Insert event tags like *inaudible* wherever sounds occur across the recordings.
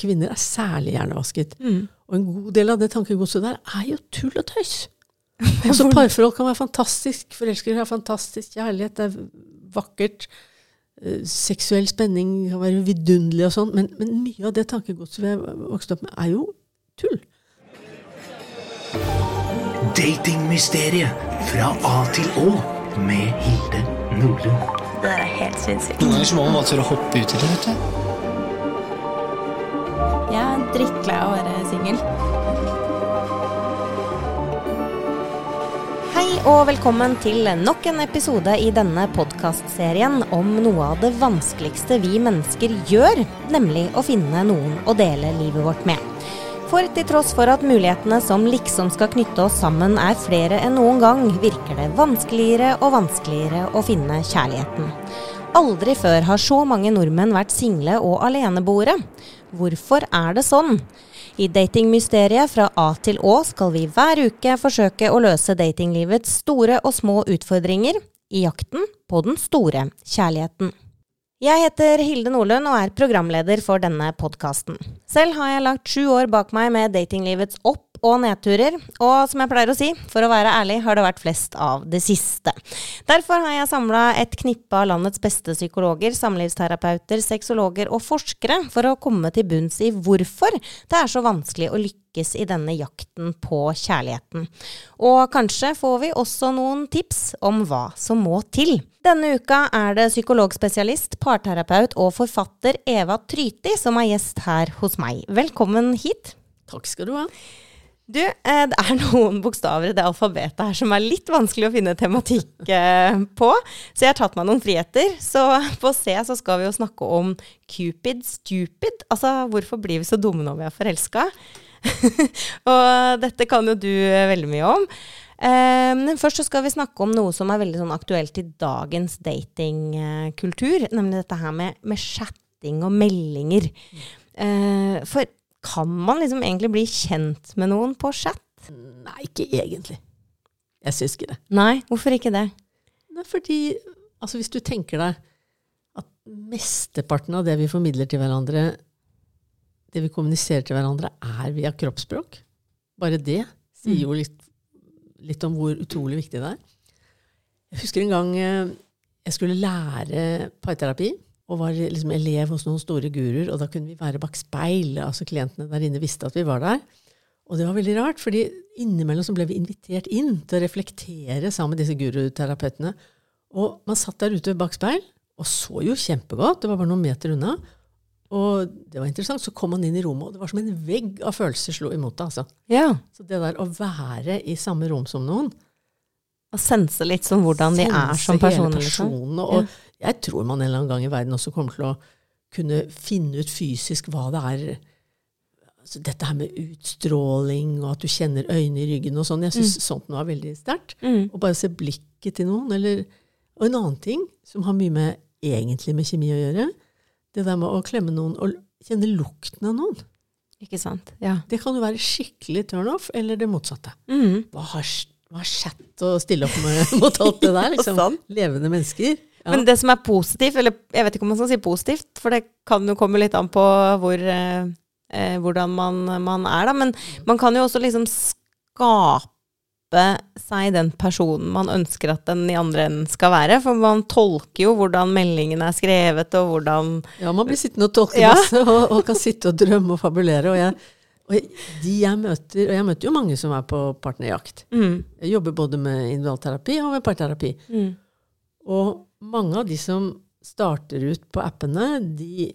kvinner er særlig hjernevasket. Mm. Og en god del av det tankegodset der er jo tull og tøys. *laughs* Altså Parforhold kan være fantastisk, forelskere har fantastisk kjærlighet, det er vakkert. eh, Seksuell spenning kan være vidunderlig og sånn, men, men mye av det tankegodset vi har vokst opp med, er jo tull. Datingmysteriet fra A til Å med Hilde Nordlund. Det der er helt sinnssykt. Noen ganger så må man bare tørre å hoppe uti det. vet du. Jeg er drittlei av å være singel. Hei og velkommen til nok en episode i denne podkastserien om noe av det vanskeligste vi mennesker gjør, nemlig å finne noen å dele livet vårt med. For til tross for at mulighetene som liksom skal knytte oss sammen er flere enn noen gang, virker det vanskeligere og vanskeligere å finne kjærligheten. Aldri før har så mange nordmenn vært single og aleneboere. Hvorfor er det sånn? I Datingmysteriet fra A til Å skal vi hver uke forsøke å løse datinglivets store og små utfordringer i jakten på den store kjærligheten. Jeg heter Hilde Nordlund og er programleder for denne podkasten. Selv har jeg lagt sju år bak meg med datinglivets opp- og nedturer, og som jeg pleier å si, for å være ærlig har det vært flest av det siste. Derfor har jeg samla et knippe av landets beste psykologer, samlivsterapeuter, sexologer og forskere for å komme til bunns i hvorfor det er så vanskelig å lykkes i denne jakten på kjærligheten. Og kanskje får vi også noen tips om hva som må til. Denne uka er det psykologspesialist, parterapeut og forfatter Eva Tryti som er gjest her hos meg. Velkommen hit. Takk skal du ha. Du, eh, det er *laughs* noen bokstaver i det alfabetet her som er litt vanskelig å finne tematikk eh, på, så jeg har tatt meg noen friheter. Så på C så skal vi jo snakke om Cupid stupid. Altså, hvorfor blir vi så dumme når vi er forelska? *laughs* og dette kan jo du eh, veldig mye om. Men først så skal vi snakke om noe som er veldig sånn aktuelt i dagens datingkultur, nemlig dette her med, med chatting og meldinger. Eh, For kan man liksom egentlig bli kjent med noen på chat? Nei, ikke egentlig. Jeg syns ikke det. Nei, hvorfor ikke det? Er fordi, altså hvis du tenker deg at mesteparten av det vi formidler til hverandre, det vi kommuniserer til hverandre, er via kroppsspråk. Bare det sier jo litt, litt om hvor utrolig viktig det er. Jeg husker en gang eh, jeg skulle lære parterapi, og var liksom elev hos noen store guruer, og da kunne vi være bak speil. altså Klientene der inne visste at vi var der. Og det var veldig rart, fordi innimellom så ble vi invitert inn til å reflektere sammen med disse guruterapeutene. Og man satt der ute bak speil og så jo kjempegodt. Det var bare noen meter unna. Og det var interessant. Så kom man inn i rommet, og det var som en vegg av følelser slo imot deg. Altså. Ja. Så det der å være i samme rom som noen Å sense litt som hvordan de er sense som hele Sense Liksom. personen, Og jeg tror man en eller annen gang i verden også kommer til å kunne finne ut fysisk hva det er altså Dette her med utstråling, og at du kjenner øynene i ryggen og sånn. Jeg syns sånt noe er veldig sterkt. Mm. Å bare se blikket til noen. Eller, og en annen ting som har mye med egentlig med kjemi å gjøre, det der med å klemme noen og kjenne lukten av noen. Ikke sant. Ja. Det kan jo være skikkelig turnoff, eller det motsatte. Mm. Hva har, hva har chat å stille opp med *laughs* mot alt det der? *laughs* Liksom, levende mennesker. Ja. Men det som er positivt, eller jeg vet ikke om man skal si positivt, for det kan jo komme litt an på hvor, eh, eh, hvordan man, man er, da. Men man kan jo også liksom skape seg den personen man ønsker at den i andre enden skal være. For man tolker jo hvordan meldingen er skrevet, og hvordan Ja, man blir sittende og tolke Ja. masse, *laughs* og, og kan sitte og drømme og fabulere. Og jeg, og de jeg møter, og jeg møter jo mange som er på partnerjakt. mm, Jeg jobber både med individualterapi og med parterapi. mm, Og mange av de som starter ut på appene, de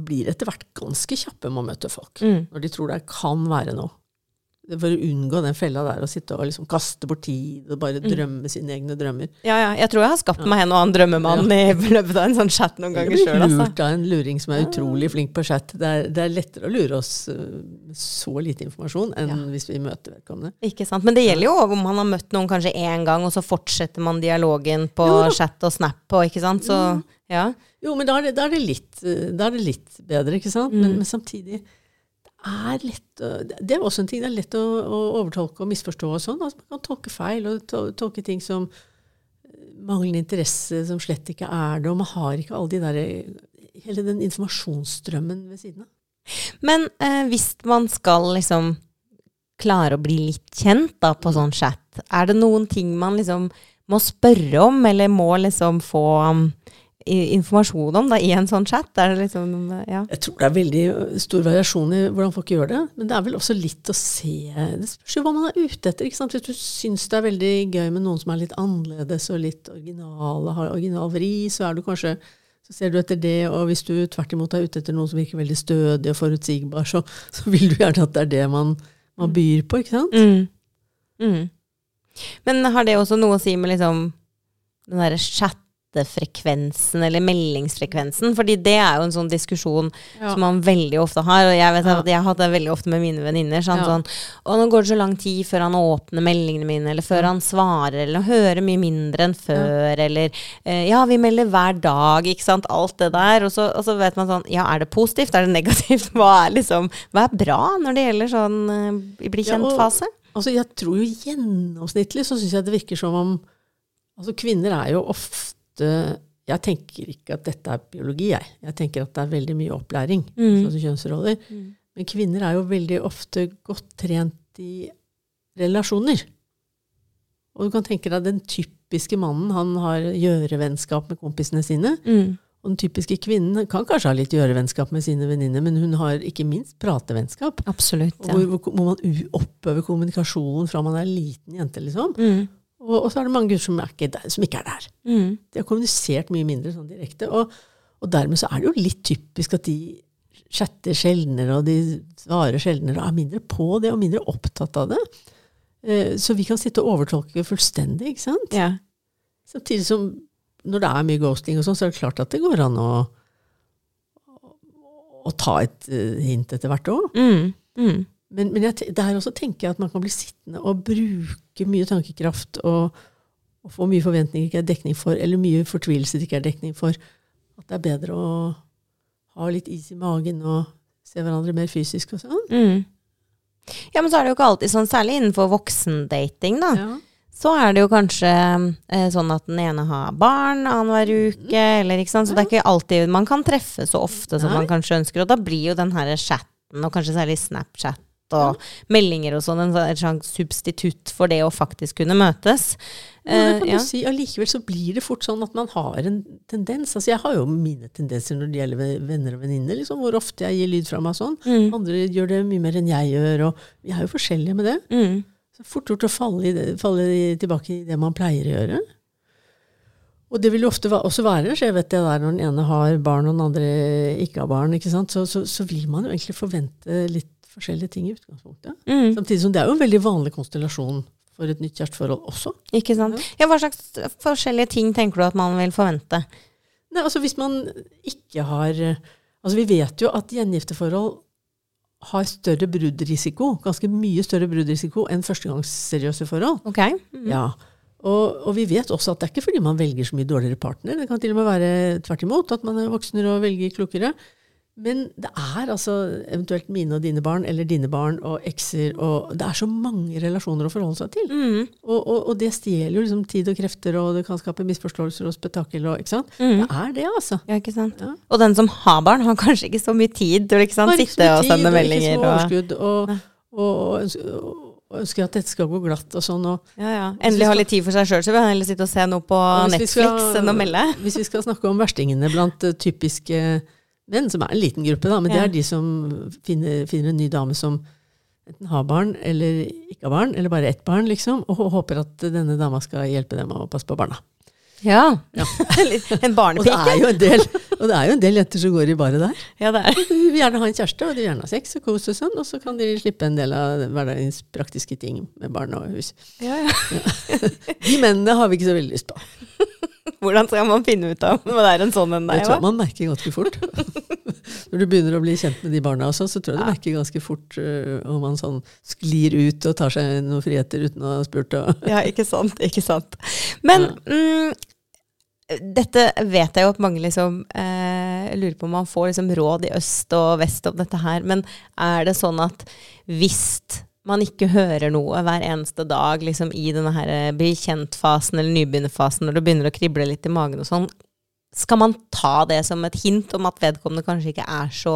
blir etter hvert ganske kjappe med å møte folk. mm. Når de tror det kan være noe. For å unngå den fella der å sitte og liksom kaste bort tid og bare drømme sine egne drømmer. Ja, ja. Jeg tror jeg har skapt meg en og annen drømmemann i løpet av en sånn chat noen ganger sjøl, altså. lurt av en luring som er utrolig flink på chat. Det er, det er lettere å lure oss med så lite informasjon enn Ja. hvis vi møter vedkommende. Ikke sant? Men det gjelder jo om man har møtt noen kanskje én gang, og så fortsetter man dialogen på chat og snap og ikke sant. Så ja. Jo, men da er det, da er det, litt, uh, da er det litt bedre, ikke sant? Mm. Men, men samtidig er lett Det er også en ting det er lett å, å overtolke og misforstå og sånn. Altså, man kan tolke feil og to, tolke ting som uh, manglende interesse, som slett ikke er det. Og man har ikke alle de der hele den informasjonsstrømmen ved siden av. Men eh, hvis man skal liksom klare å bli litt kjent da på sånn chat, er det noen ting man liksom må spørre om, eller må liksom få informasjon om da, i en sånn chat? Er det liksom, ja. Jeg tror det er veldig stor variasjon i hvordan folk gjør det. Men det er vel også litt å se Det spørs jo hva man er ute etter. Hvis du syns det er veldig gøy med noen som er litt annerledes og litt originale, har original vri, så er du kanskje så ser du etter det, og hvis du tvert imot er ute etter noen som virker veldig stødig og forutsigbar, så, *laughs* så vil du gjerne at det er det man, man byr på, ikke sant? Mm. Mm. Men har det også noe å si med liksom den derre chattefrekvensen eller meldingsfrekvensen? Fordi det er jo en sånn diskusjon som man veldig ofte har. Og jeg vet at jeg har hatt det veldig ofte med mine venninner. Sånn, Ja. sånn, og nå går det så lang tid før han åpner meldingene mine, eller før han svarer, eller hører mye mindre enn før, eller eh, ja, vi melder hver dag, ikke sant. Alt det der. Og så, og så vet man sånn, ja, er det positivt, er det negativt? Hva er liksom, hva er bra når det gjelder sånn eh, bli kjent-fase? Altså, jeg tror jo gjennomsnittlig så syns jeg det virker som om Altså, kvinner er jo ofte Jeg tenker ikke at dette er biologi, jeg. Jeg tenker at det er veldig mye opplæring. Mm. Altså kjønnsroller. Men kvinner er jo veldig ofte godt trent i relasjoner. Og du kan tenke deg den typiske mannen, han har gjørevennskap med kompisene sine. Mm. Og den typiske kvinnen kan kanskje ha litt gjørevennskap med sine venninner, men hun har ikke minst pratevennskap. Absolutt. Ja. hvor, hvor, hvor man oppøver kommunikasjonen fra man er liten jente, liksom. Mm. Og, og så er det mange gutter som, ikke der, som ikke er der. Mm. De har kommunisert mye mindre sånn direkte. Og, og dermed så er det jo litt typisk at de chatter sjeldnere, og de svarer sjeldnere, og er mindre på det, og mindre opptatt av det. Eh, Så vi kan sitte og overtolke fullstendig, ikke sant? Ja. Samtidig som når det er mye ghosting og sånn, så er det klart at det går an å, å ta et eh, hint etter hvert òg. Mm. Mm. Men, men jeg, der også tenker jeg at man kan bli sittende og bruke mye tankekraft og, og få mye forventninger ikke er dekning for, eller mye fortvilelse det ikke er dekning for. At det er bedre å ha litt is i magen og se hverandre mer fysisk og sånn. Mm. Ja, men så er det jo ikke alltid sånn, særlig innenfor voksendating, da. Ja. Så er det jo kanskje eh, sånn at den ene har barn annenhver uke, eller ikke sant. Så det er ikke alltid man kan treffe så ofte som Nei. man kanskje ønsker. Og da blir jo den her chatten, og kanskje særlig Snapchat og meldinger og sånn, en sånn- slags substitutt for det å faktisk kunne møtes. Ja, det kan kan ja. du si. Allikevel så blir det fort sånn at man har en tendens. Altså jeg har jo mine tendenser når det gjelder venner og venninner, liksom, hvor ofte jeg gir lyd fra meg sånn. Mm. Andre gjør det mye mer enn jeg gjør, og vi er jo forskjellige med det. Mm. Så fort gjort å falle, i det, falle tilbake i det man pleier å gjøre. Og det vil jo ofte også være skjevhet det der når den ene har barn og den andre ikke har barn. ikke sant? Så, så, så vil man jo egentlig forvente litt forskjellige ting i utgangspunktet. Mm. Samtidig som det er jo en veldig vanlig konstellasjon for et nytt kjæresteforhold også. Ikke sant. Ja, hva slags forskjellige ting tenker du at man vil forvente? Nei, altså Hvis man ikke har Altså Vi vet jo at gjengifteforhold har større bruddrisiko, ganske mye større bruddrisiko enn førstegangsseriøse forhold. Ok. Mm. Ja. Og, og vi vet også at det er ikke fordi man velger så mye dårligere partner. Det kan til og med være tvert imot, at man er voksnere og velger klokere. Men det er altså eventuelt mine og dine barn, eller dine barn og ekser og Det er så mange relasjoner å forholde seg til. Mm. Og, og, og det stjeler jo liksom tid og krefter, og det kan skape misforståelser og spetakkel. Og, ikke sant? Mm. Det er det, altså. Ja, ikke sant. Ja. Og den som har barn, har kanskje ikke så mye tid til å sitte og sende sende og meldinger. Ikke så overskudd, og, ønsker, at dette skal gå glatt og sånn. Og, ja, ja. Endelig ha litt tid for seg sjøl, så vil jeg heller sitte og se noe på Netflix skal- enn å melde. Hvis vi skal snakke om verstingene blant uh, typiske menn, som er en liten gruppe, da, men det er de som finner, finner en ny dame som enten har barn eller ikke har barn, eller bare ett barn, liksom, og håper at denne dama skal hjelpe dem å passe på barna. Ja. Ja. *laughs* en barnepike. Og det er jo en del, og det er jo en del jenter som går i baret der. Ja, det er. *laughs* De vil gjerne ha en kjæreste, og de vil gjerne ha sex og kos og sånn, og så kan de slippe en del av hverdagens praktiske ting med barn og hus. Ja, ja. De mennene har vi ikke så veldig lyst på. *laughs* Hvordan skal man finne ut av om det er en sånn en Det tror jeg man merker ganske fort. *laughs* Når du begynner å bli kjent med de barna også, så tror jeg du merker ganske fort uh, om man sånn sklir ut og tar seg noen friheter uten å ha spurt. Og Ja, ikke sant. Ikke sant. Men mm, dette vet jeg jo at mange liksom eh, lurer på om man får liksom råd i øst og vest om dette her. Men er det sånn at hvis man ikke hører noe hver eneste dag liksom i denne her eh, bli kjent-fasen eller nybegynnerfasen, når det begynner å krible litt i magen og sånn, skal man ta det som et hint om at vedkommende kanskje ikke er så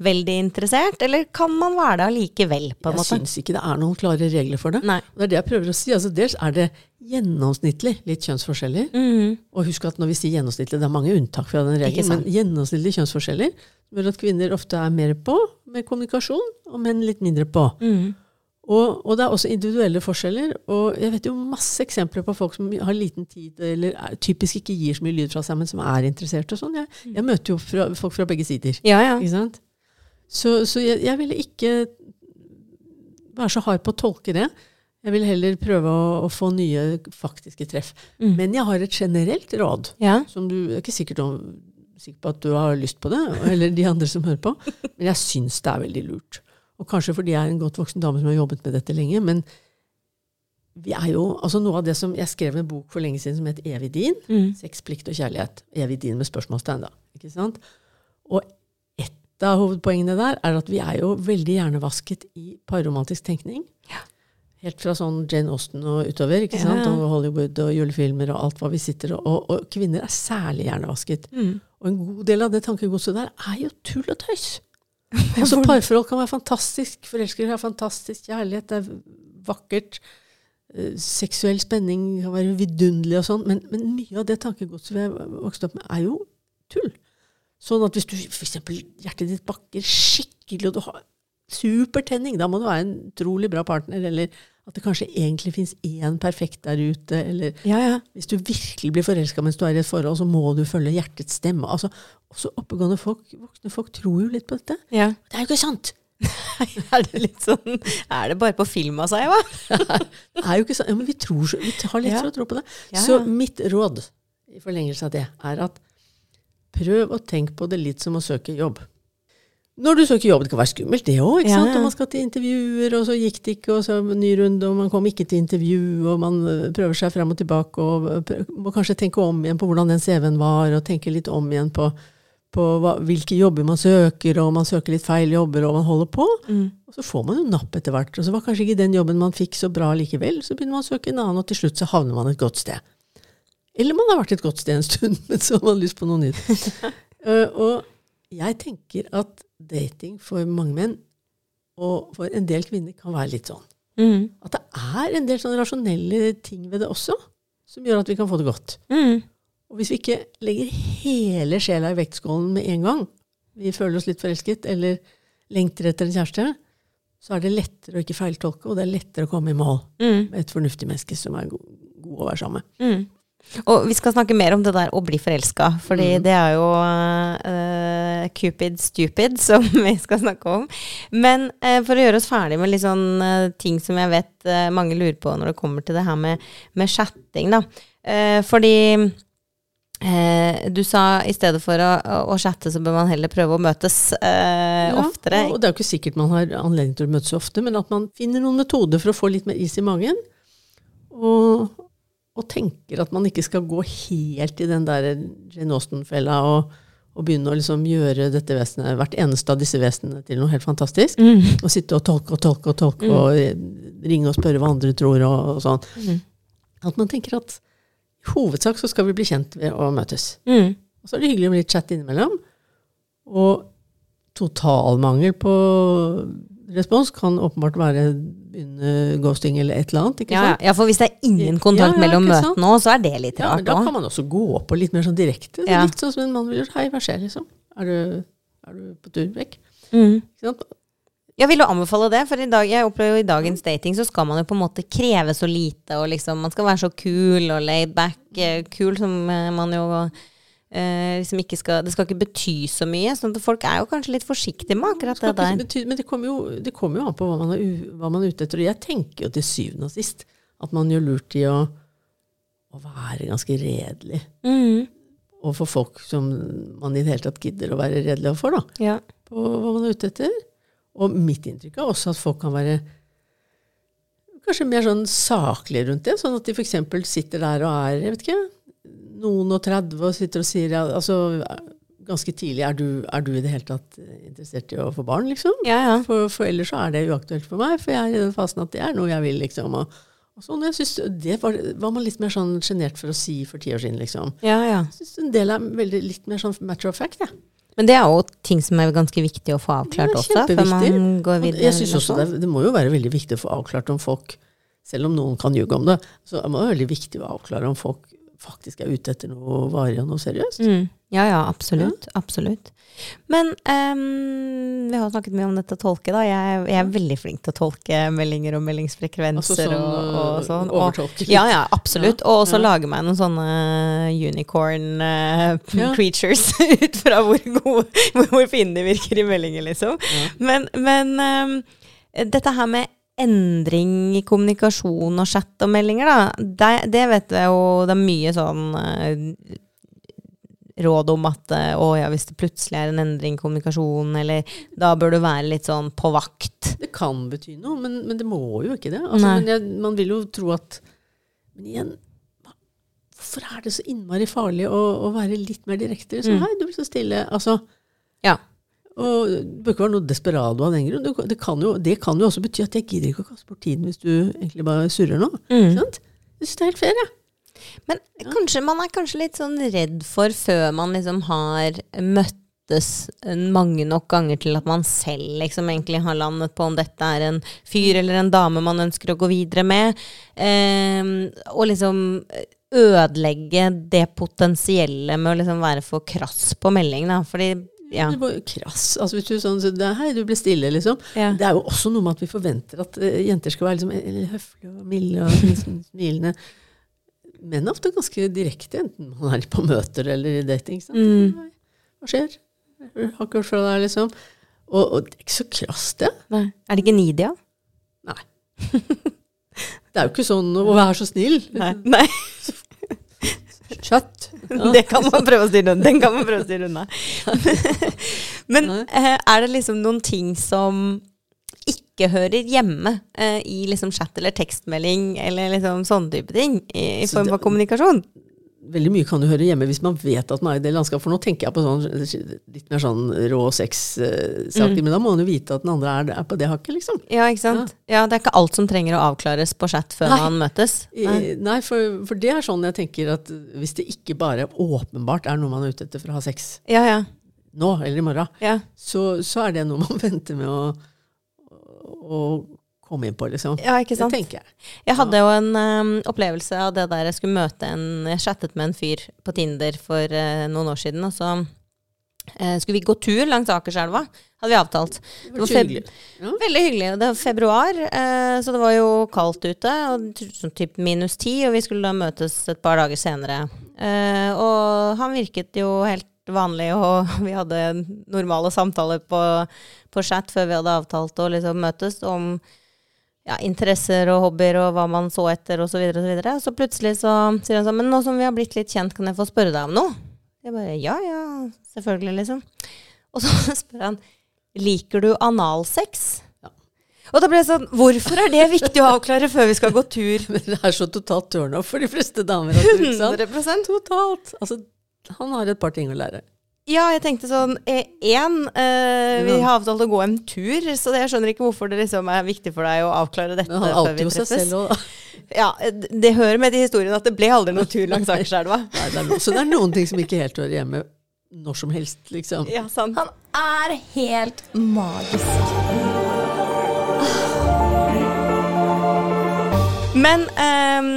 veldig interessert, eller kan man være det allikevel, på en Jeg måte? syns ikke det er noen klare regler for det. Nei. Det er det jeg prøver å si. Altså, dels er det gjennomsnittlig litt kjønnsforskjeller. Mhm. Og husk at når vi sier gjennomsnittlig, det er mange unntak fra den regelen, men gjennomsnittlig kjønnsforskjeller gjør at kvinner ofte er mer på med kommunikasjon, og menn litt mindre på. Mhm. Og, og det er også individuelle forskjeller. Og jeg vet jo masse eksempler på folk som har liten tid, eller er, typisk ikke gir så mye lyd fra seg, men som er interessert og sånn. Jeg, jeg møter jo fra, folk fra begge sider. Ja, ja. Ikke sant? Så, så jeg, jeg ville ikke være så hard på å tolke det. Jeg vil heller prøve å, å få nye faktiske treff. Mm. Men jeg har et generelt råd, ja. som du er ikke sikkert om, sikker på at du har lyst på det, eller de andre som hører på, *laughs* men jeg syns det er veldig lurt. Og kanskje fordi jeg er en godt voksen dame som har jobbet med dette lenge, men vi er jo, altså noe av det som Jeg skrev en bok for lenge siden som het Evig din. Mm. Sex, plikt og kjærlighet. Evig din med spørsmålstegn, da. Ikke sant? Og et av hovedpoengene der er at vi er jo veldig hjernevasket i parromantisk tenkning. Helt fra sånn Jane Austen og utover, ikke sant? Ja, ja. og Hollywood og julefilmer og alt hva vi sitter og, og, og kvinner er særlig hjernevasket. Mm. Og en god del av det tankegodset der er jo tull og tøys. *laughs* Altså Parforhold kan være fantastisk, forelskere har fantastisk kjærlighet, det er vakkert. eh, Seksuell spenning kan være vidunderlig og sånn, men, men mye av det tankegodset vi har vokst opp med, er jo tull. Sånn at hvis du f.eks. hjertet ditt bakker skikkelig, og du har supertenning, da må du være en utrolig bra partner, eller at det kanskje egentlig fins én perfekt der ute, eller Ja, ja. hvis du virkelig blir forelska mens du er i et forhold, så må du følge hjertets stemme. Altså, også oppegående folk, voksne folk tror jo litt på dette. ja. Det er jo ikke sant! *laughs* er det litt sånn Er det bare på film av seg, hva? *laughs* Det er jo ikke sant. Ja, men vi, tror, vi har lett for å tro på det. Så mitt råd i forlengelse av det er at prøv å tenke på det litt som å søke jobb. Når du søker jobb, det kan være skummelt det òg, ikke Ja, sant? Og man skal til intervjuer, og så gikk det ikke, og så ny runde, og man kom ikke til intervju, og man øh, prøver seg frem og tilbake, og øh, må kanskje tenke om igjen på hvordan den CV-en var, og tenke litt om igjen på, på hva, hvilke jobber man søker, og man søker litt feil jobber, og man holder på. Mm. Og så får man jo napp etter hvert. Og så var kanskje ikke den jobben man fikk så bra likevel, så begynner man å søke en annen, og til slutt så havner man et godt sted. Eller man har vært et godt sted en stund, *laughs* men så har man lyst på noe nytt. uh, *laughs* og jeg tenker at dating for mange menn, og for en del kvinner, kan være litt sånn. Mm. At det er en del sånne rasjonelle ting ved det også, som gjør at vi kan få det godt. Mm. Og hvis vi ikke legger hele sjela i vektskålen med en gang, vi føler oss litt forelsket, eller lengter etter en kjæreste, så er det lettere å ikke feiltolke, og det er lettere å komme i mål Mm. med et fornuftig menneske som er god, god å være sammen med. Mm. Og vi skal snakke mer om det der å bli forelska, fordi Mm. det er jo eh, Cupid stupid *laughs* som vi skal snakke om. Men eh, for å gjøre oss ferdig med litt sånn eh, ting som jeg vet eh, mange lurer på når det kommer til det her med, med chatting, da. Eh, fordi eh, du sa i stedet for å, å chatte, så bør man heller prøve å møtes eh, Ja, oftere. Og det er jo ikke sikkert man har anledning til å møtes ofte, men at man finner noen metoder for å få litt mer is i magen. Og, og tenker at man ikke skal gå helt i den der Jane Austen-fella og, og begynne å liksom gjøre dette vesenet, hvert eneste av disse vesenene til noe helt fantastisk. Mm. Og sitte og tolke og tolke og tolke og eh, ringe og spørre hva andre tror og, og sånn. Mm. At man tenker at i hovedsak så skal vi bli kjent ved å møtes. Mm. Og så er det hyggelig med litt chat innimellom. Og totalmangel på respons kan åpenbart være begynne ghosting eller et eller annet. ikke Ja, ja. sant? ja, for hvis det er ingen kontakt ja, mellom møtene òg, så er det litt rart. Ja, men da kan man også gå på litt mer sånn direkte. Ja. Litt sånn som en mann vil gjøre. Hei, hva skjer, liksom? Er du, er du på tur vekk? Mm. Ikke sant? Jeg vil jo anbefale det, for i dag, jeg opplever jo i dagens dating så skal man jo på en måte kreve så lite, og liksom man skal være så kul og laid back, eh, kul som eh, man jo eh, liksom ikke skal Det skal ikke bety så mye, sånn at folk er jo kanskje litt forsiktige med akkurat det, det der. bety- men det kommer, jo, det kommer jo an på hva man, er, hva man er ute etter. Og jeg tenker jo til syvende og sist at man gjør lurt i å, å være ganske redelig Mm, overfor folk som man i det hele tatt gidder å være redelig overfor. da. ja. på hva man er ute etter. Og mitt inntrykk er også at folk kan være kanskje mer sånn saklige rundt det. Sånn at de f.eks. sitter der og er jeg vet ikke, noen og 30 og sitter og sier ja, altså, ganske tidlig er du, er du i det hele tatt interessert i å få barn, liksom? ja, ja. For, for ellers så er det uaktuelt for meg, for jeg er i den fasen at det er noe jeg vil, liksom. Og, Og sånn, jeg synes Det var, var man litt mer sånn sjenert for å si for ti år siden, liksom. Ja, ja. Jeg syns en del er veldig, litt mer sånn matter of fact, jeg. Men det er jo ting som er ganske viktig å få avklart Ja, også, før man går videre. Jeg synes også det, det må jo være veldig viktig å få avklart om folk, selv om noen kan ljuge om det, så det må være veldig viktig å avklare om folk faktisk er ute etter noe varig og noe seriøst. Mm. Ja, ja, absolutt. Absolutt. Men um, vi har snakket mye om dette tolke, da. Jeg, jeg er veldig flink til å tolke meldinger og meldingsfrekvenser Altså sånn, og, og sånn. Overtolke litt. ja, ja, absolutt. Og også Ja. lage meg noen sånne unicorn uh, Ja. creatures *laughs* ut fra hvor, gode, *laughs* hvor, hvor fine de virker i meldinger, liksom. Ja. Men, men um, dette her med endring i kommunikasjon og chat og meldinger, da, det, det vet jeg jo Det er mye sånn uh, råd om at eh, å ja, hvis det plutselig er en endring i kommunikasjon, eller da bør du være litt sånn på vakt. Det kan bety noe, men, men det må jo ikke det. Altså, men jeg, man vil jo tro at Men igjen, hvorfor er det så innmari farlig å, å være litt mer direkte? Så, Mm. Hei, du blir så stille. Altså, Ja. Og det bør ikke være noe desperado av den grunn. Det, kan jo, det kan jo også bety at jeg gidder ikke å kaste bort tiden hvis du egentlig bare surrer nå. Mm. Sant? Jeg syns det er helt fair, jeg. Men kanskje man er kanskje litt sånn redd for før man liksom har møttes mange nok ganger til at man selv liksom egentlig har landet på om dette er en fyr eller en dame man ønsker å gå videre med. eh, og liksom ødelegge det potensielle med å liksom være for krass på melding, da. Fordi ja. Det var jo krass. Altså, hvis du sånn, så Hei, du ble stille, liksom. Ja. Det er jo også noe med at vi forventer at uh, jenter skal være liksom, eh, høflige og milde og *laughs* liksom smilende. Menn er ofte ganske direkte, enten man er på møter eller i dating. Mm. Hva skjer? Jeg Har ikke hørt fra deg, liksom. Og, og det er ikke så krast, det. Nei. Er det ikke Nidia? Nei. *laughs* Det er jo ikke sånn å være så snill. Nei. Nei. Kjøtt. *laughs* Det kan man prøve å styre unna. Den kan man prøve å styre unna. *laughs* Men eh, er det liksom noen ting som ikke hører hjemme eh, i liksom chat eller tekstmelding eller liksom sånne type ting i, i form av kommunikasjon? Veldig mye kan jo høre hjemme hvis man vet at man er i det landskapet. For nå tenker jeg på sånn litt mer sånn rå sex-saker. Mm. Men da må man jo vite at den andre er, er på det hakket, liksom. Ja, ikke sant? Ja. Det er ikke alt som trenger å avklares på chat før Nei. man møtes. Nei, nei, for, for det er sånn jeg tenker at hvis det ikke bare åpenbart er noe man er ute etter for å ha sex Ja, ja. nå eller i morgen, ja. så, så er det noe man *laughs* venter med å, å komme inn på, liksom. Ja, ikke sant? Det tenker jeg. Jeg hadde jo en um, opplevelse av det der jeg skulle møte en Jeg chattet med en fyr på Tinder for uh, noen år siden, og så uh, skulle vi gå tur langs Akerselva. Hadde vi avtalt. Det var hyggelig. Ja. Veldig hyggelig. Det var februar, eh, så det var jo kaldt ute. Og sånn typ minus ti, og vi skulle da møtes et par dager senere. Eh, og han virket jo helt vanlig, og *laughs* vi hadde normale samtaler på, på chat før vi hadde avtalt å liksom møtes om ja, interesser og hobbyer og hva man så etter osv. Så videre, og så plutselig så sier han sånn Men nå som vi har blitt litt kjent, kan jeg få spørre deg om noe? Jeg bare ja, ja, selvfølgelig, liksom. Og så *laughs* spør han liker du analsex? Ja. Og da ble jeg sånn Hvorfor er det viktig å avklare før vi skal gå tur? *laughs* Men det er så totalt turnoff for de fleste damer. Altså, ikke sant? *laughs* 100 Totalt. Altså, han har et par ting å lære. Ja, jeg tenkte sånn Én, eh, vi har avtalt å gå en tur, så jeg skjønner ikke hvorfor det liksom er viktig for deg å avklare dette Men han før vi jo seg treffes. selv også, da. *laughs* Ja, det det hører med til historien at det ble aldri noen tur langs *laughs* Akerselva. Nei, det er no, så det er noen ting som ikke helt hører hjemme når som helst, liksom. Ja, sant. Han er helt magisk. Men ehm,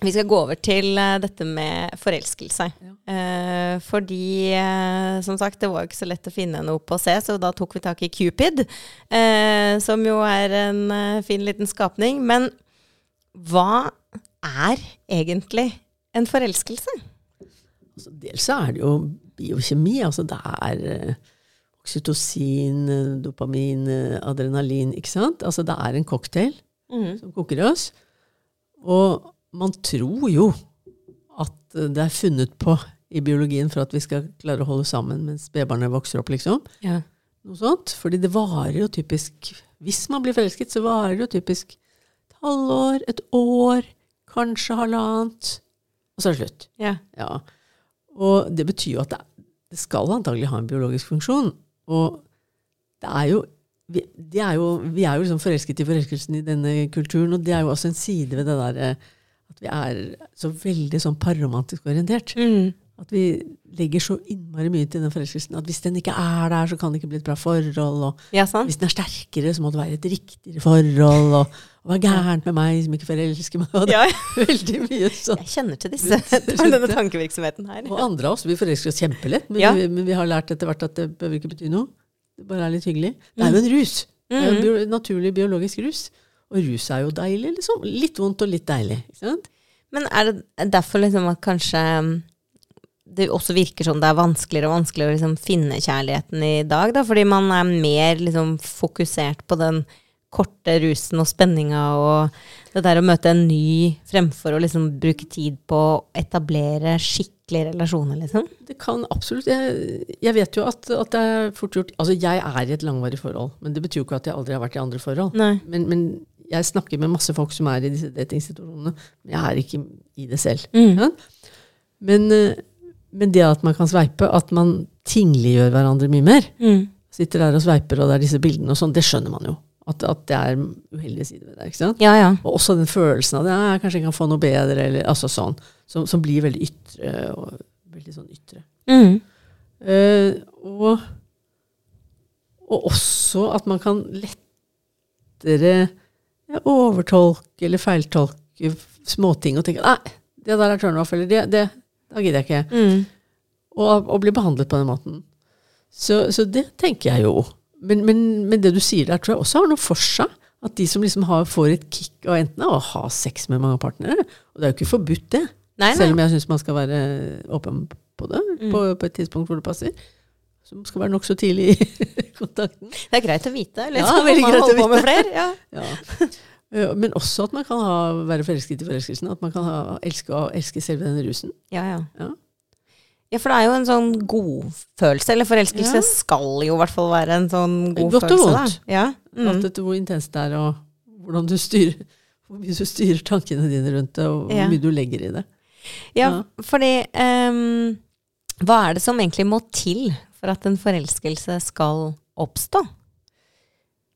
vi skal gå over til eh, dette med forelskelse. Eh, fordi, eh, som sagt, det var jo ikke så lett å finne noe på C, så da tok vi tak i Cupid, eh, som jo er en eh, fin liten skapning. Men hva er egentlig en forelskelse? Altså, dels så er det jo biokjemi. Altså det er eh, oksytocin, dopamin, adrenalin, ikke sant? Altså det er en cocktail som koker i oss. Og man tror jo at det er funnet på i biologien for at vi skal klare å holde sammen mens spedbarnet vokser opp, liksom. Ja. Noe sånt. Fordi det varer jo typisk Hvis man blir forelsket, så varer det jo typisk et halvår, et år, kanskje halvannet, og så er det slutt. Ja. Ja. Og det betyr jo at det, det skal antagelig ha en biologisk funksjon. Og det er jo vi, det er jo, vi er jo liksom forelsket i forelskelsen i denne kulturen, og det er jo også en side ved det der eh, at vi er så veldig sånn parromantisk orientert. Mm. At vi legger så innmari mye til den forelskelsen at hvis den ikke er der, så kan det ikke bli et bra forhold. Og Ja, sant? hvis den er sterkere, så må det være et riktigere forhold. Og, og hva er gærent med meg som ikke forelsker meg? Og det er *laughs* veldig mye sånn. jeg kjenner til disse, *laughs* *laughs* denne tankevirksomheten her. Og andre av oss vi forelsker oss kjempelett, men, Ja. vi, men vi har lært etter hvert at det behøver ikke bety noe. Det bare er litt hyggelig. Det er jo en rus. Det er jo en bio, naturlig biologisk rus. Og rus er jo deilig, liksom. Litt vondt og litt deilig. Ikke sant? Men er det derfor liksom at kanskje um, det også virker som det er vanskeligere og vanskeligere å liksom finne kjærligheten i dag, da? Fordi man er mer liksom fokusert på den korte rusen og spenninga og det der å møte en ny fremfor å liksom bruke tid på å etablere skikkelige relasjoner, liksom. Det kan absolutt. Jeg, jeg vet jo at, at det er fort gjort Altså, jeg er i et langvarig forhold, men det betyr jo ikke at jeg aldri har vært i andre forhold. Men, men jeg snakker med masse folk som er i disse datinginstitusjonene, men jeg er ikke i det selv. Mm. Ja? Men, eh, men det at man kan sveipe, at man tingliggjør hverandre mye mer, Mm. sitter der og sveiper, og det er disse bildene og sånn, det skjønner man jo. At, at det er uheldige sider ved det. ikke sant? Ja, ja. Og også den følelsen av det, ja, kanskje jeg kan få noe bedre, eller altså sånn, som, som blir veldig ytre. og veldig sånn ytre. Mm. Uh, og, og også at man kan lettere overtolke eller feiltolke småting og tenke nei, det der er turnoff, eller det, det da gidder jeg ikke. Mm. Og, og bli behandlet på den måten. Så, så det tenker jeg jo. Men, men, men det du sier der, tror jeg også har noe for seg. At de som liksom har, får et kick av enten av å ha sex med mange partnere Og det er jo ikke forbudt, det. Nei, nei. Selv om jeg syns man skal være åpen på det Mm. på, på et tidspunkt hvor det passer. Som skal være nokså tidlig i *laughs* kontakten. Det er greit å vite. Ja, Liksom, veldig greit å på med flere. Ja. *laughs* Ja. Eh, Men også at man kan ha, være forelsket i forelskelsen. At man kan ha, elske, elske selve den rusen. Ja, ja. Ja. Ja, for det er jo en sånn godfølelse, eller forelskelse Ja. skal jo i hvert fall være en sånn god Godt og følelse. vondt. Da. Ja. Alt Mm. etter hvor intenst det er, og hvordan du styrer hvor mye du styrer tankene dine rundt det, og hvor Ja. mye du legger i det. ja, Ja. fordi um, Hva er det som egentlig må til for at en forelskelse skal oppstå?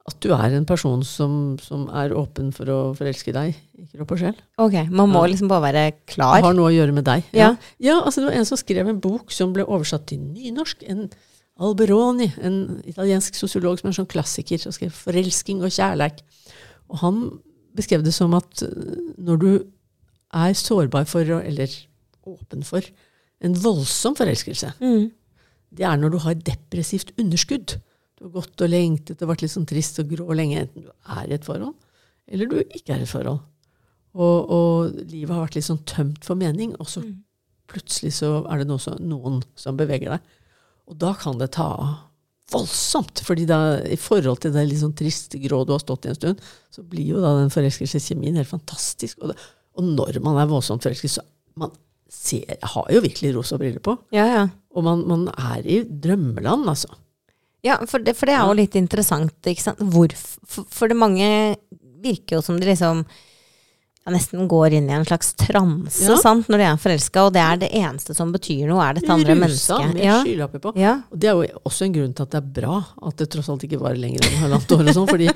At du er en person som, som er åpen for å forelske deg i kropp og sjel. Ok, Man må Ja. liksom bare være Det klar. har noe å gjøre med deg. Ja. ja altså Det var en som skrev en bok som ble oversatt til nynorsk. En Alberoni, en italiensk sosiolog som er en sånn klassiker, som skrev 'Forelsking og kjærleik'. Og han beskrev det som at øh, når du er sårbar for, eller åpen for, en voldsom forelskelse, Mm. Det er når du har depressivt underskudd. Du har gått og lengtet og vært litt sånn trist og grå lenge, enten du er i et forhold, eller du ikke er i et forhold. Og, og livet har vært litt sånn tømt for mening, og så plutselig så er det noe som, noen som beveger deg. Og da kan det ta av voldsomt, fordi da, i forhold til det litt sånn triste grå du har stått i en stund, så blir jo da den forelskelseskjemien helt fantastisk. Og, det, og når man er voldsomt forelsket, så man ser, har jo virkelig rosa briller på. Ja, ja. Og man, man er i drømmeland, altså. Ja, for det, for det er jo litt interessant, ikke sant. Hvor, for, for det mange virker jo som de liksom ja, nesten går inn i en slags transe, Ja. sant, når de er forelska, og det er det eneste som betyr noe, er dette andre Rusa mennesket. med Ja. skylapper på. Ja. Og det er jo også en grunn til at det er bra at det tross alt ikke varer lenger enn halvannet år. og sånn, fordi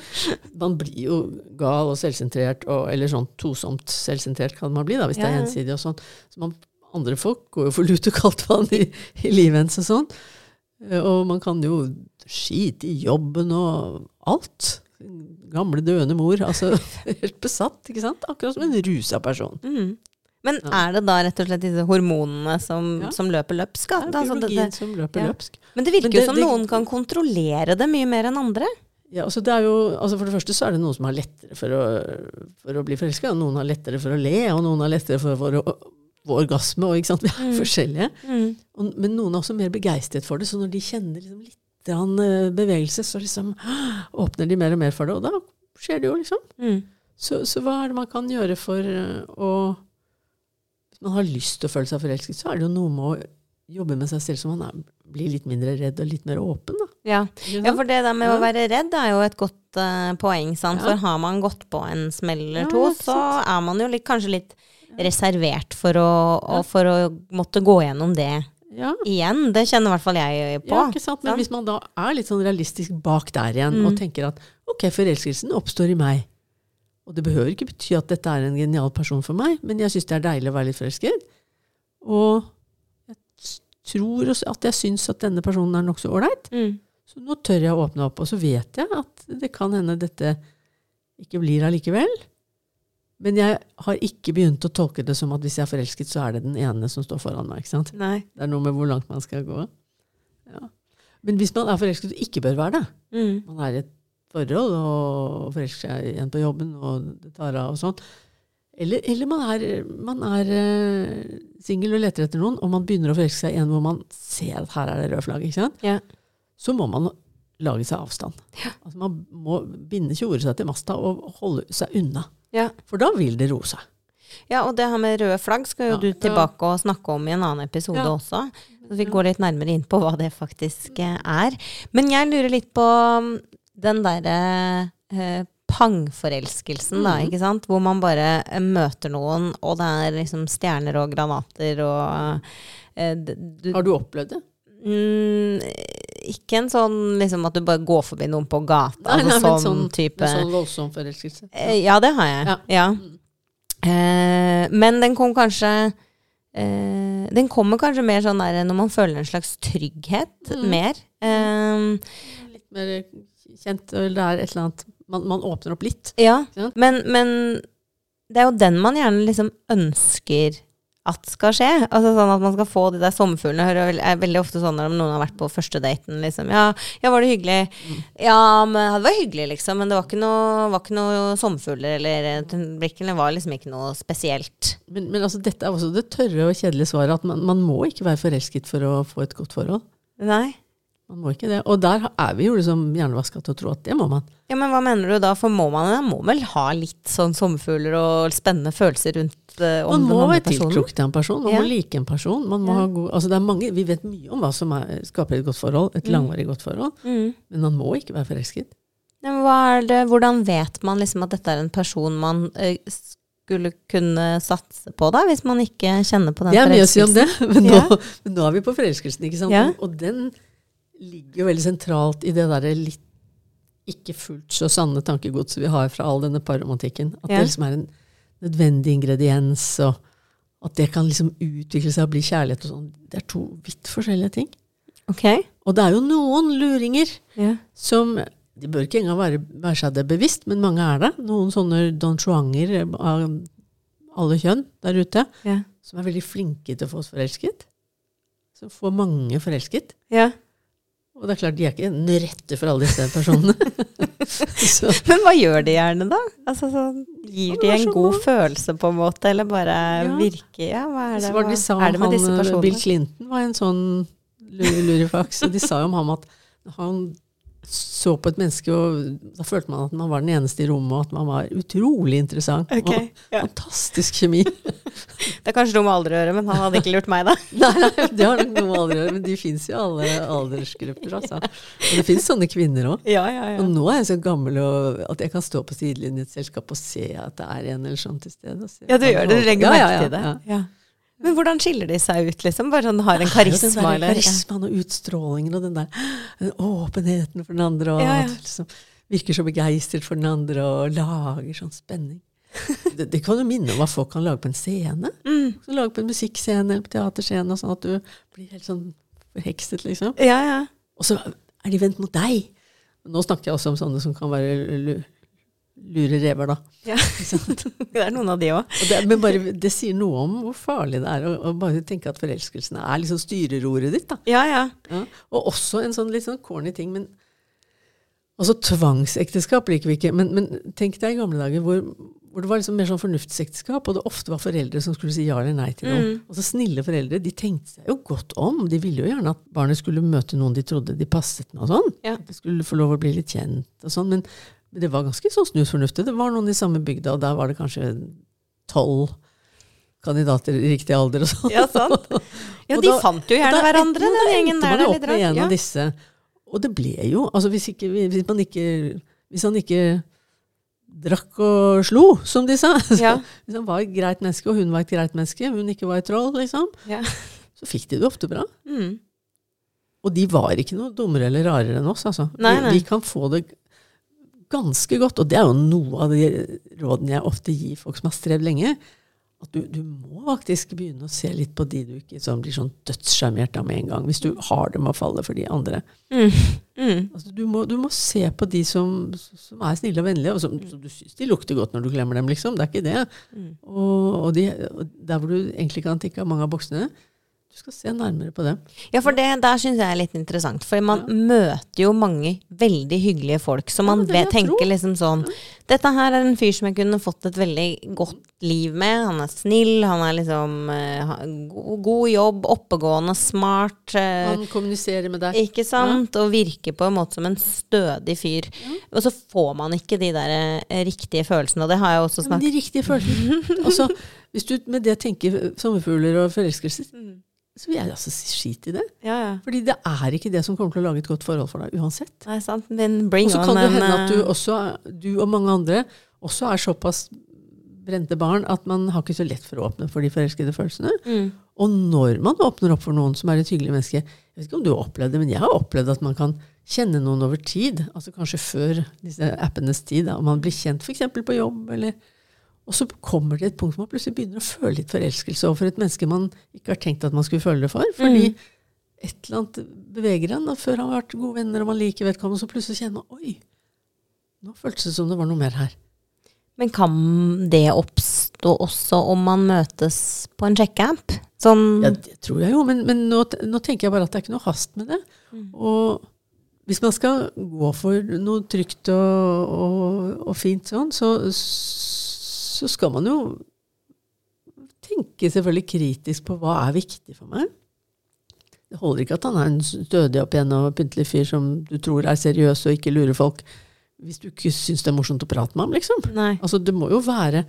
man blir jo gal og selvsentrert, og, eller sånn tosomt selvsentrert kan man bli da, hvis det er gjensidig og sånn. Så man, andre folk går jo for lut og kaldt vann i, i livet hennes og sånn. Eh, Og man kan jo skite i jobben og alt. Gamle døende mor. Altså *laughs* helt besatt, ikke sant? Akkurat som en rusa person. Mm. Men Ja. er det da rett og slett disse hormonene som, Ja. som løper løpsk? Det er Altså, det- biologien det- som løper ja. løpsk. Men det virker Men jo som det- noen kan kontrollere det mye mer enn andre. Ja, altså det er jo, altså For det første så er det noen som har lettere for å, for å bli forelska. Noen har lettere for å le, og noen har lettere for, for å få orgasme. Og, ikke sant? Vi er Mm. forskjellige. Og, men noen er også mer begeistret for det. Så når de kjenner liksom litt eh, bevegelse, så liksom åpner de mer og mer for det. Og da skjer det jo, liksom. Mm. Så, så hva er det man kan gjøre for eh, å Hvis man har lyst til å føle seg forelsket, så er det jo noe med å jobbe med seg selv så man er, blir litt mindre redd og litt mer åpen. Da. Ja. Ja, for det der med Ja. å være redd er jo et godt uh, poeng, sant. Ja. For har man gått på en smell eller to, så er man jo litt, kanskje litt reservert for å, for å måtte gå gjennom det Ja, igjen. Det kjenner i hvert fall jeg på. ja, ikke sant? Men hvis man da er litt sånn realistisk bak der igjen, Mm. og tenker at ok, forelskelsen oppstår i meg. Og det behøver ikke bety at dette er en genial person for meg, men jeg syns det er deilig å være litt forelsket. Og jeg tror også at jeg syns at denne personen er nokså ålreit. Mm. Så nå tør jeg å åpne opp, og så vet jeg at det kan hende dette ikke blir allikevel. Men jeg har ikke begynt å tolke det som at hvis jeg er forelsket, så er det den ene som står foran meg. ikke sant? Nei. Det er noe med hvor langt man skal gå. Ja. Men hvis man er forelsket og ikke bør være det, Mm. man er i et forhold og forelsker seg igjen på jobben, og det tar av og sånn, eller, eller man er, man er uh, singel og leter etter noen, og man begynner å forelske seg i en hvor man ser at her er det rød flagg, ikke sant? Ja. så må man lage seg avstand. Altså man må binde tjoret seg til masta og holde seg unna. Ja. For da vil det roe seg. Ja, og det her med røde flagg skal jo Ja, du tilbake og snakke om i en annen episode Ja. også. Så vi går litt nærmere inn på hva det faktisk eh, er. Men jeg lurer litt på mm, den derre eh, pangforelskelsen, da, Mhm. ikke sant? Hvor man bare eh, møter noen, og det er liksom stjerner og granater og eh, du, Har du opplevd det? mm, Ikke en sånn liksom at du bare går forbi noen på gata, Nei, altså nei, sånn, sånn- type En sånn voldsom forelskelse? Eh, Ja, det har jeg. Ja. Ja. Eh, men den kom kanskje eh, Den kommer kanskje mer sånn der når man føler en slags trygghet Mm. mer. Eh, Litt mer kjent, eller det er et eller annet Man, man åpner opp litt. ja, Ja. men, men det er jo den man gjerne liksom ønsker at skal skje. Altså sånn at man skal få de der sommerfuglene. Hører er veldig ofte sånn når noen har vært på første daten, liksom. Ja, ja var det hyggelig? Mm. Ja, men det var hyggelig, liksom. Men det var ikke noe, var ikke noe sommerfugler, eller blikkene var liksom ikke noe spesielt. Men, men altså, dette er også det tørre og kjedelige svaret, at man, man må ikke være forelsket for å få et godt forhold. Nei. Man må ikke det. Og der er vi jo liksom hjernevaska til å tro at det må man. Ja, men hva mener du da? For må man, man må vel ha litt sånn sommerfugler og spennende følelser rundt eh, om Man må den andre være personen? tiltrukket til en person, man Ja. må like en person. Man må Ja. god, altså det er mange, vi vet mye om hva som er, skaper et godt forhold, et Mm. langvarig godt forhold, Mm. men man må ikke være forelsket. Det, hvordan vet man liksom at dette er en person man eh, skulle kunne satse på, da? Hvis man ikke kjenner på den forelskelsen? Det er mye å si om det, *laughs* men nå, Ja. men nå er vi på forelskelsen, ikke sant? Ja. Og den ligger jo veldig sentralt i det derre litt ikke fullt så sanne tankegodset vi har fra all denne parromantikken. At Ja. det liksom er en nødvendig ingrediens, og at det kan liksom utvikle seg og bli kjærlighet og sånn. Det er to vidt forskjellige ting. Ok. Og det er jo noen luringer yeah. som De bør ikke engang være, være seg det bevisst, men mange er det. Noen sånne Don Juanger av alle kjønn der ute, yeah. som er veldig flinke til å få oss forelsket. Som får mange forelsket. ja. Og det er klart, de er ikke den rette for alle disse personene. *laughs* Men hva gjør de gjerne, da? Altså, så, gir Ja, de en så god bra. følelse, på en måte, eller bare Ja. virker Ja, hva er det, hva, de sa er det med disse personene? Bill Clinton var en sånn lu- lurifaks. Og de sa jo om ham at han så på et menneske, og da følte man at man var den eneste i rommet, og at man var utrolig interessant. Okay, ja. fantastisk kjemi. *laughs* Det er kanskje noe med alder å gjøre, men han hadde ikke lurt meg, da. *laughs* Nei, nei, det har nok noe med aldri å gjøre, men de fins i alle aldersgrupper. Altså. Og det fins sånne kvinner òg. Ja, ja, Og nå er jeg så gammel og, at jeg kan stå på sidelinjen i et selskap og se at det er en eller sånn til stede. Ja, du gjør det. Du legger merke til det. ja. Men hvordan skiller de seg ut, liksom? Bare sånn har en karisma, eller? Karismaen og utstrålingen og den der den åpenheten for den andre, og Ja, ja. liksom virker så begeistret for den andre og lager sånn spenning. Det, det kan jo minne om hva folk kan lage på en scene. Mm. Lage på en musikkscene eller på teaterscene, og sånn at du blir helt sånn forhekset, liksom. Ja, ja. Og så er de vendt mot deg. Nå snakker jeg også om sånne som kan være lure rever, da. Ja. *laughs* Det er noen av de òg. Men bare, det sier noe om hvor farlig det er å, å bare tenke at forelskelsen er liksom styreroret ditt. da. Ja, ja. Ja. Og også en sånn litt sånn corny ting, men Altså tvangsekteskap liker vi ikke, men, men tenk deg i gamle dager hvor, hvor det var liksom mer sånn fornuftsekteskap, og det ofte var foreldre som skulle si ja eller nei til noe. Mm. Og så snille foreldre, de tenkte seg jo godt om. De ville jo gjerne at barnet skulle møte noen de trodde de passet med og sånn. Ja. At de skulle få lov å bli litt kjent og sånn. Men, men det var ganske sånn snusfornuftig. Det var noen i samme bygda, og der var det kanskje tolv kandidater i riktig alder og sånn. Ja, sant. *laughs* Ja, de da- fant jo gjerne da hverandre, endte- den da gjengen endte der. man jo opp med en av disse. Og det ble jo altså hvis, ikke, hvis, man ikke, hvis han ikke drakk og slo, som de sa *laughs* Ja. Hvis han var et greit menneske, og hun var et greit menneske, hun ikke var et troll, liksom, Ja. så fikk de det ofte bra. Mm. Og de var ikke noe dummere eller rarere enn oss. Altså. Nei, Vi, vi kan få det ganske godt, og det er jo noe av de rådene jeg ofte gir folk som har strevd lenge. At du, du må faktisk begynne å se litt på de du ikke sånn, blir sånn dødssjarmert av med en gang. Hvis du har dem å falle for de andre. Mm. Mm. Altså, du, må, du må se på de som, som er snille og vennlige, og som, som du syns de lukter godt når du glemmer dem. liksom. Det er ikke det. Mm. Og, og, de, og der hvor du egentlig kan tikke av mange av boksene, du skal se nærmere på dem. Ja, for det der syns jeg er litt interessant. For man møter jo mange veldig hyggelige folk som man jeg tenker liksom sånn Dette her er en fyr som jeg kunne fått et veldig godt liv med. Han er snill, han er liksom uh, god, god jobb, oppegående, smart. Uh, Han kommuniserer med deg. ikke sant? Og virker på en måte som en stødig fyr. Og så får man ikke de der uh, riktige følelsene, og det har jeg også snakket om. de riktige følelsene. *laughs* altså, hvis du med det tenker sommerfugler og forelskelse, så vil jeg altså skit i det. Ja, ja. Fordi det er ikke det som kommer til å lage et godt forhold for deg uansett. Nei, sant. Men bring Og så kan det hende at du eh, også, du og mange andre også er såpass brente barn at man har ikke så lett for å åpne for de forelskede følelsene. mm. Og når man åpner opp for noen som er et hyggelig menneske Jeg vet ikke om du har opplevd det, men jeg har opplevd at man kan kjenne noen over tid. Altså kanskje før disse appenes tid. Da, om man blir kjent f.eks. på jobb. Eller, og så kommer det et punkt hvor man plutselig begynner å føle litt forelskelse overfor et menneske man ikke har tenkt at man skulle føle det for. Fordi et eller annet beveger en. Og før har man vært gode venner, og man liker vedkommende, så plutselig kjenner man Oi, nå føltes det som det var noe mer her. Men kan det oppstå også om man møtes på en sjekkeamp? Sånn Ja, det tror jeg jo, men, men nå, nå tenker jeg bare at det er ikke noe hast med det. Og hvis man skal gå for noe trygt og, og, og fint sånn, så, så skal man jo tenke selvfølgelig kritisk på hva er viktig for meg. Det holder ikke at han er en stødig opp igjen og pyntelig fyr som du tror er seriøs og ikke lurer folk, hvis du ikke syns det er morsomt å prate med ham, liksom. Nei. Altså, det må jo være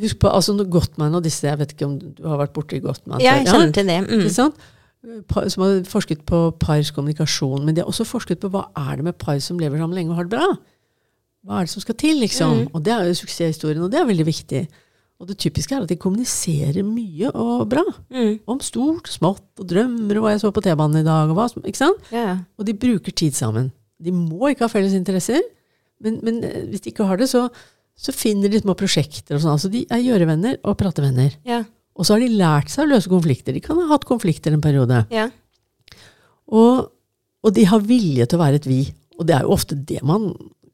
Husk på altså, Gottman og disse Jeg vet ikke om du har vært borti Gottman? Jeg kjenner til det. Mm. Ikke sant? Som har forsket på pars kommunikasjon. Men de har også forsket på hva er det med par som lever sammen lenge og har det bra. Hva er det som skal til, liksom? Mm. Og det er jo suksesshistorien, og det er veldig viktig. Og det typiske er at de kommuniserer mye og bra. Mm. Om stort smått, og drømmer og hva jeg så på T-banen i dag, og hva Ikke sant? Ja. Og de bruker tid sammen. De må ikke ha felles interesser, men, men eh, hvis de ikke har det, så, så finner de små prosjekter og sånn. Altså de er gjørevenner og pratevenner. Yeah. Og så har de lært seg å løse konflikter. De kan ha hatt konflikter en periode. Yeah. Og, og de har vilje til å være et vi. Og det er jo ofte det man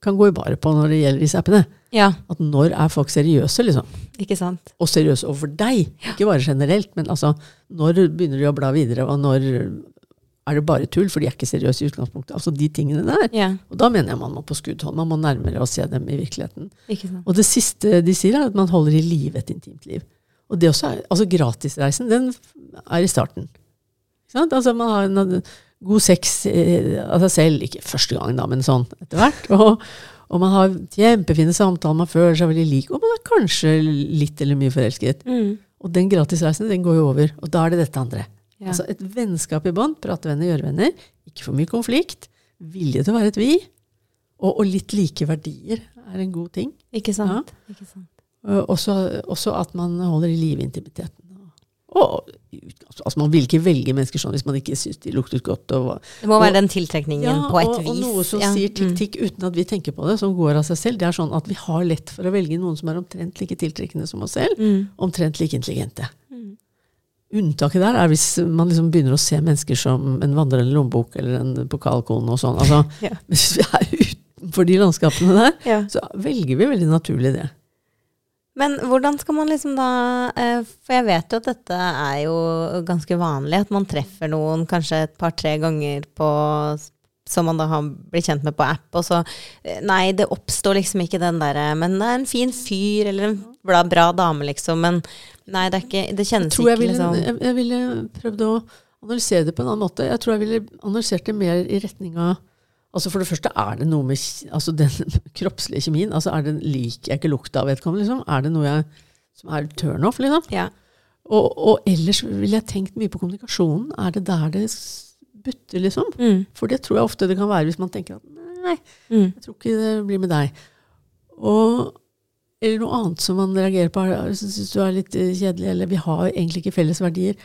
kan gå i baret på når det gjelder disse appene. ja. At når er folk seriøse, liksom? Ikke sant. Og seriøse overfor deg. Ikke bare generelt, men altså når begynner de å bla videre, og når er det bare tull, for de er ikke seriøse i utgangspunktet. Altså de tingene der. Ja. Og da mener jeg man må på skuddhold. Man må nærmere og se dem i virkeligheten. Ikke sant. Og det siste de sier, er at man holder i live et intimt liv. Og det også er, altså Gratisreisen, den er i starten. Ikke sant? Altså Man har en god sex eh, av seg selv, ikke første gang, da, men sånn etter hvert. *laughs* Og, og man har kjempefine samtaler, man føler seg veldig lik, og man er kanskje litt eller mye forelsket. Mm. Og den gratisreisen den går jo over, og da er det dette andre. Ja. Altså Et vennskap i bånd, pratevenner, gjørevenner. Ikke for mye konflikt. Vilje til å være et vi. Og, og litt like verdier er en god ting. Ikke sant. Ikke sant. Uh, også, også at man holder i live intimiteten. Og, altså man vil ikke velge mennesker sånn hvis man ikke syns de luktet godt. Og, Det må Og- være den tiltrekningen på et og, vis. og noe som ja. sier Mm. tikk uten at vi tenker på det, som går av seg selv. Det er sånn at vi har lett for å velge noen som er omtrent like tiltrekkende som oss selv. Mm. Omtrent like intelligente. Mm. Unntaket der er hvis man liksom begynner å se mennesker som en vandrende lommebok eller en pokalkone og sånn. Altså, *laughs* Ja. Hvis vi er utenfor de landskapene der, Ja. så velger vi veldig naturlig det. Men hvordan skal man liksom da eh, For jeg vet jo at dette er jo ganske vanlig, at man treffer noen kanskje et par-tre ganger på som man da har blitt kjent med på app, og så eh, Nei, det oppstår liksom ikke den derre Men det er en fin fyr, eller en bra, bra dame, liksom, men nei, det ikke Det Jeg tror jeg ikke ville, liksom jeg, jeg ville prøvd å analysere det på en annen måte. Jeg tror jeg ville analysert det mer i retning av Altså For det første, er det noe med altså den *laughs* kroppslige kjemien? altså er det, Liker jeg ikke lukta av vedkommende? Liksom? Er det noe jeg, som er turnoff? Liksom? Ja. Og, og ellers ville jeg tenkt mye på kommunikasjonen. Er det der det butter, liksom? Mm. For det tror jeg ofte det kan være hvis man tenker at nei, Mm. jeg tror ikke det blir med deg. Og, eller noe annet som man reagerer på. Syns du er litt eh, kjedelig, eller vi har egentlig ikke felles verdier.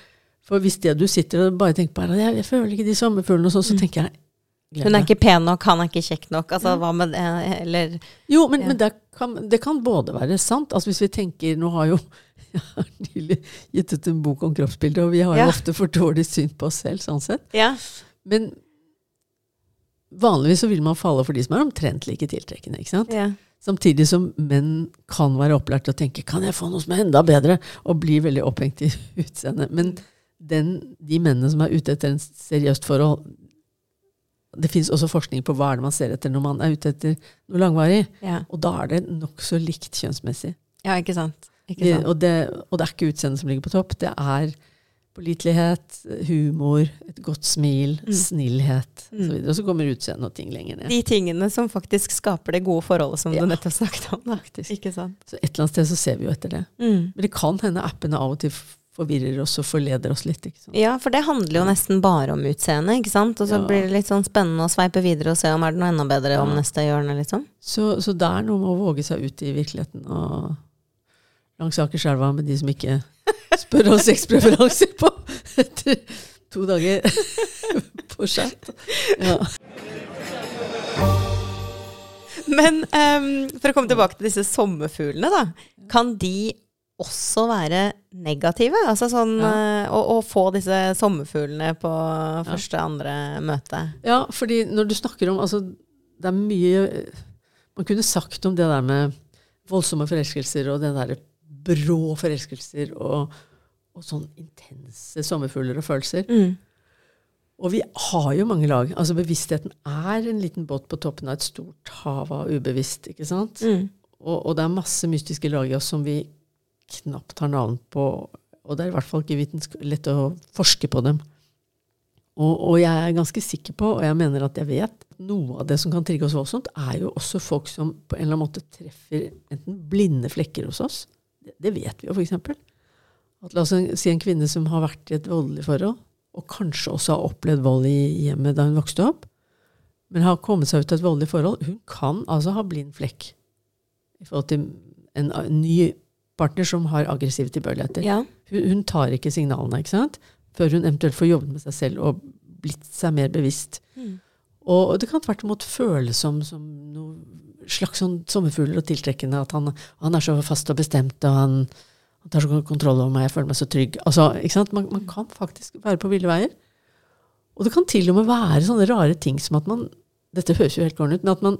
For hvis det du sitter og bare tenker på er at jeg, jeg føler ikke de sommerfuglene og sånn, så tenker jeg Hun er ikke pen nok, han er ikke kjekk nok. Altså, hva med det? Eller Jo, men, Ja. men det, kan, det kan både være sant. Altså hvis vi tenker Nå har jo *laughs* jeg har nylig gitt ut en bok om kroppsbilder, og vi har Ja. jo ofte for dårlig syn på oss selv, sånn sett. Ja. Men vanligvis så vil man falle for de som er omtrent like tiltrekkende. ikke sant? ja. Samtidig som menn kan være opplært til å tenke kan jeg få noe som er enda bedre, og bli veldig opphengt i *laughs* utseendet. Men den, de mennene som er ute etter en seriøst forhold Det fins også forskning på hva er det man ser etter når man er ute etter noe langvarig. Ja. Og da er det nokså likt kjønnsmessig. ja, ikke sant. Ikke sant. og, det, og det er ikke utseendet som ligger på topp. Det er pålitelighet, humor, et godt smil, Mm. snillhet Mm. osv. Og så kommer utseendet og ting lenger ned. De tingene som faktisk skaper det gode forholdet som Ja. du nettopp snakket om. Faktisk. Ikke sant. Så et eller annet sted så ser vi jo etter det. Mm. Men det kan hende appene av og til forvirrer oss og forleder oss litt. Ja, for det handler jo nesten bare om utseendet, ikke sant. Og så Ja. blir det litt sånn spennende å sveipe videre og se om er det noe enda bedre om neste hjørne, liksom. Så, så det er noe med å våge seg ut i virkeligheten og langs Akerselva med de som ikke spør om sexpreferanser på etter to dager *laughs* på chat. Ja. Men um, for å komme tilbake til disse sommerfuglene, da. Kan de også være negative? Altså sånn Ja. eh, å, å få disse sommerfuglene på første, andre møte. ja, fordi når du snakker om altså, Det er mye Man kunne sagt om det der med voldsomme forelskelser og det der brå forelskelser og, og sånn intense sommerfugler og følelser. Mm. Og vi har jo mange lag. Altså Bevisstheten er en liten båt på toppen av et stort hav av ubevisst. ikke sant? Mm. Og, og det er masse mystiske lag i oss som vi knapt har navn på. Og det er i hvert fall ikke lett å forske på dem. Og, og jeg er ganske sikker på, og jeg mener at jeg vet, noe av det som kan trigge oss voldsomt, er jo også folk som på en eller annen måte treffer enten blinde flekker hos oss. Det, det vet vi jo, f.eks. At la oss si en kvinne som har vært i et voldelig forhold, og kanskje også har opplevd vold i hjemmet da hun vokste opp, men har kommet seg ut av et voldelig forhold, hun kan altså ha blind flekk i forhold til en, en ny partner som har aggressive tilbøyeligheter. Ja. Hun, hun tar ikke signalene ikke sant? før hun eventuelt får jobbet med seg selv og blitt seg mer bevisst. Mm. Og det kan tvert imot føles som, som noe slags sånn sommerfugler og tiltrekkende. At han, han er så fast og bestemt, og han, han tar så kontroll over meg, jeg føler meg så trygg. Altså, ikke sant? Man, man kan faktisk være på ville veier. Og det kan til og med være sånne rare ting som at man Dette høres jo helt gården ut, men at man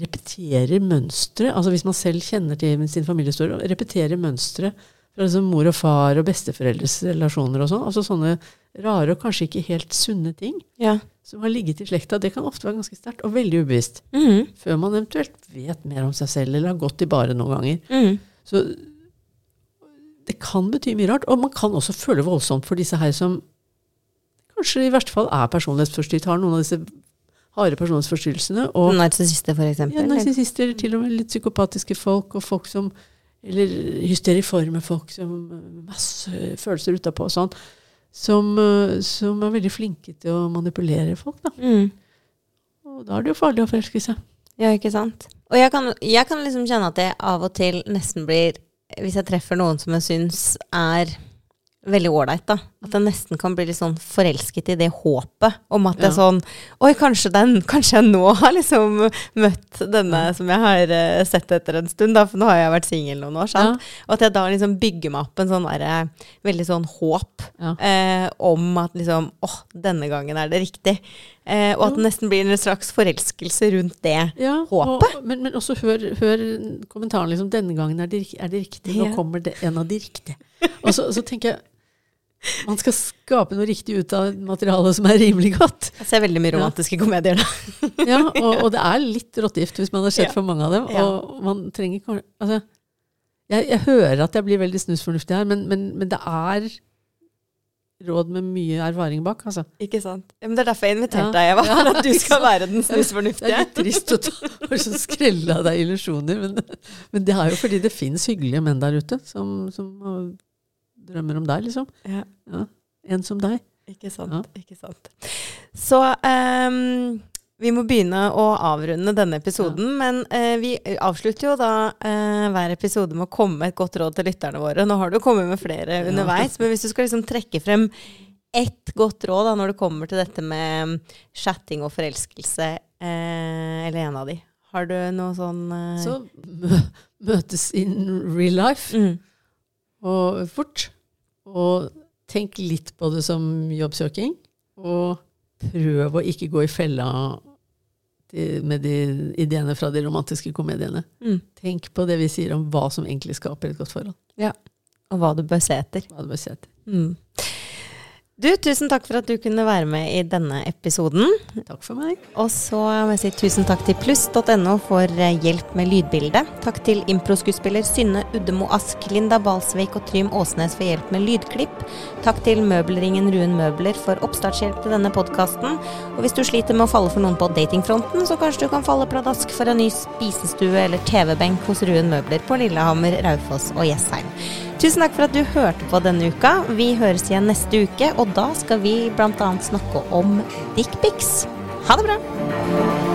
repeterer mønstre. Altså hvis man selv kjenner til sin familiehistorie, repeterer mønstre fra liksom mor og far og besteforeldres relasjoner og sånn. Altså sånne rare og kanskje ikke helt sunne ting ja. som har ligget i slekta. Det kan ofte være ganske sterkt, og veldig ubevisst. Mm. Før man eventuelt vet mer om seg selv, eller har gått i bare noen ganger. Mm. Så det kan bety mye rart. Og man kan også føle voldsomt for disse her som kanskje i verste fall er personlighetsforstyrret, har noen av disse harde personlighetsforstyrrelsene. Og Narsissister, for ja, narsissister, til og med litt psykopatiske folk, og folk som Eller hysteriforme folk som masse følelser utapå og sånn. Som, eh, som er veldig flinke til å manipulere folk, da. Mm. Og da er det jo farlig å forelske seg. Ja, ikke sant. Og jeg kan, jeg kan liksom kjenne at jeg av og til nesten blir Hvis jeg treffer noen som jeg syns er veldig ålreit, da. At jeg nesten kan bli litt sånn forelsket i det håpet om at det er sånn Oi, kanskje, den, kanskje jeg nå har liksom møtt denne som jeg har uh, sett etter en stund, da. For nå har jeg vært singel noen år, sant. Og at jeg da liksom bygger meg opp en sånn derre veldig sånn håp eh, om at liksom åh, denne gangen er det riktig. Eh, og at det nesten blir en slags forelskelse rundt det. Ja, Håpet. Og, men, men også hør, hør kommentaren liksom 'Denne gangen er det, er det riktig'. Nå kommer det en av de riktige. Og så, så tenker jeg man skal skape noe riktig ut av materialet som er rimelig godt. Jeg ser veldig mye Ja. romantiske komedier da. *laughs* Ja, og, og det er litt råttgift hvis man har sett Ja. for mange av dem. Ja. Og man trenger altså, jeg, jeg hører at jeg blir veldig snusfornuftig her, men, men, men det er råd med mye erfaring bak, altså. Ikke sant? Ja, men det er derfor jeg inviterte Ja. deg, Eva. *laughs* Ja, at du skal være den snusfornuftige. Det er litt trist å ta, *laughs* skrelle av deg illusjoner, men, men det er jo fordi det fins hyggelige menn der ute som, som drømmer om deg, liksom. Ja. En som deg. Ikke sant. Ja. Ikke sant. Så um, Vi må begynne å avrunde denne episoden, men uh, vi avslutter jo da uh, hver episode med å komme med et godt råd til lytterne våre. Nå har du kommet med flere underveis, men hvis du skal liksom trekke frem ett godt råd da, når det kommer til dette med chatting og forelskelse, uh, eller en av de, har du noe sånn Så møtes in real life, mm, og fort. Og tenk litt på det som jobbsøking. Og prøv å ikke gå i fella med de ideene fra de romantiske komediene. mm. Tenk på det vi sier om hva som egentlig skaper et godt forhold. Og hva du bør se etter. Hva du bør se etter. Mm. Du, tusen takk for at du kunne være med i denne episoden. Takk for meg. Og så må jeg si tusen takk til pluss.no for eh, hjelp med lydbildet. Takk til improskuespiller Synne Uddemo Ask, Linda Balsvik og Trym Åsnes for hjelp med lydklipp. Takk til møbelringen Ruen Møbler for oppstartshjelp til denne podkasten. Og hvis du sliter med å falle for noen på datingfronten, så kanskje du kan falle pladask for en ny spisestue eller TV-benk hos Ruen Møbler på Lillehammer, Raufoss og Jessheim. Tusen takk for at du hørte på denne uka. Vi høres igjen neste uke, og da skal vi bl.a. snakke om dickpics. Ha det bra!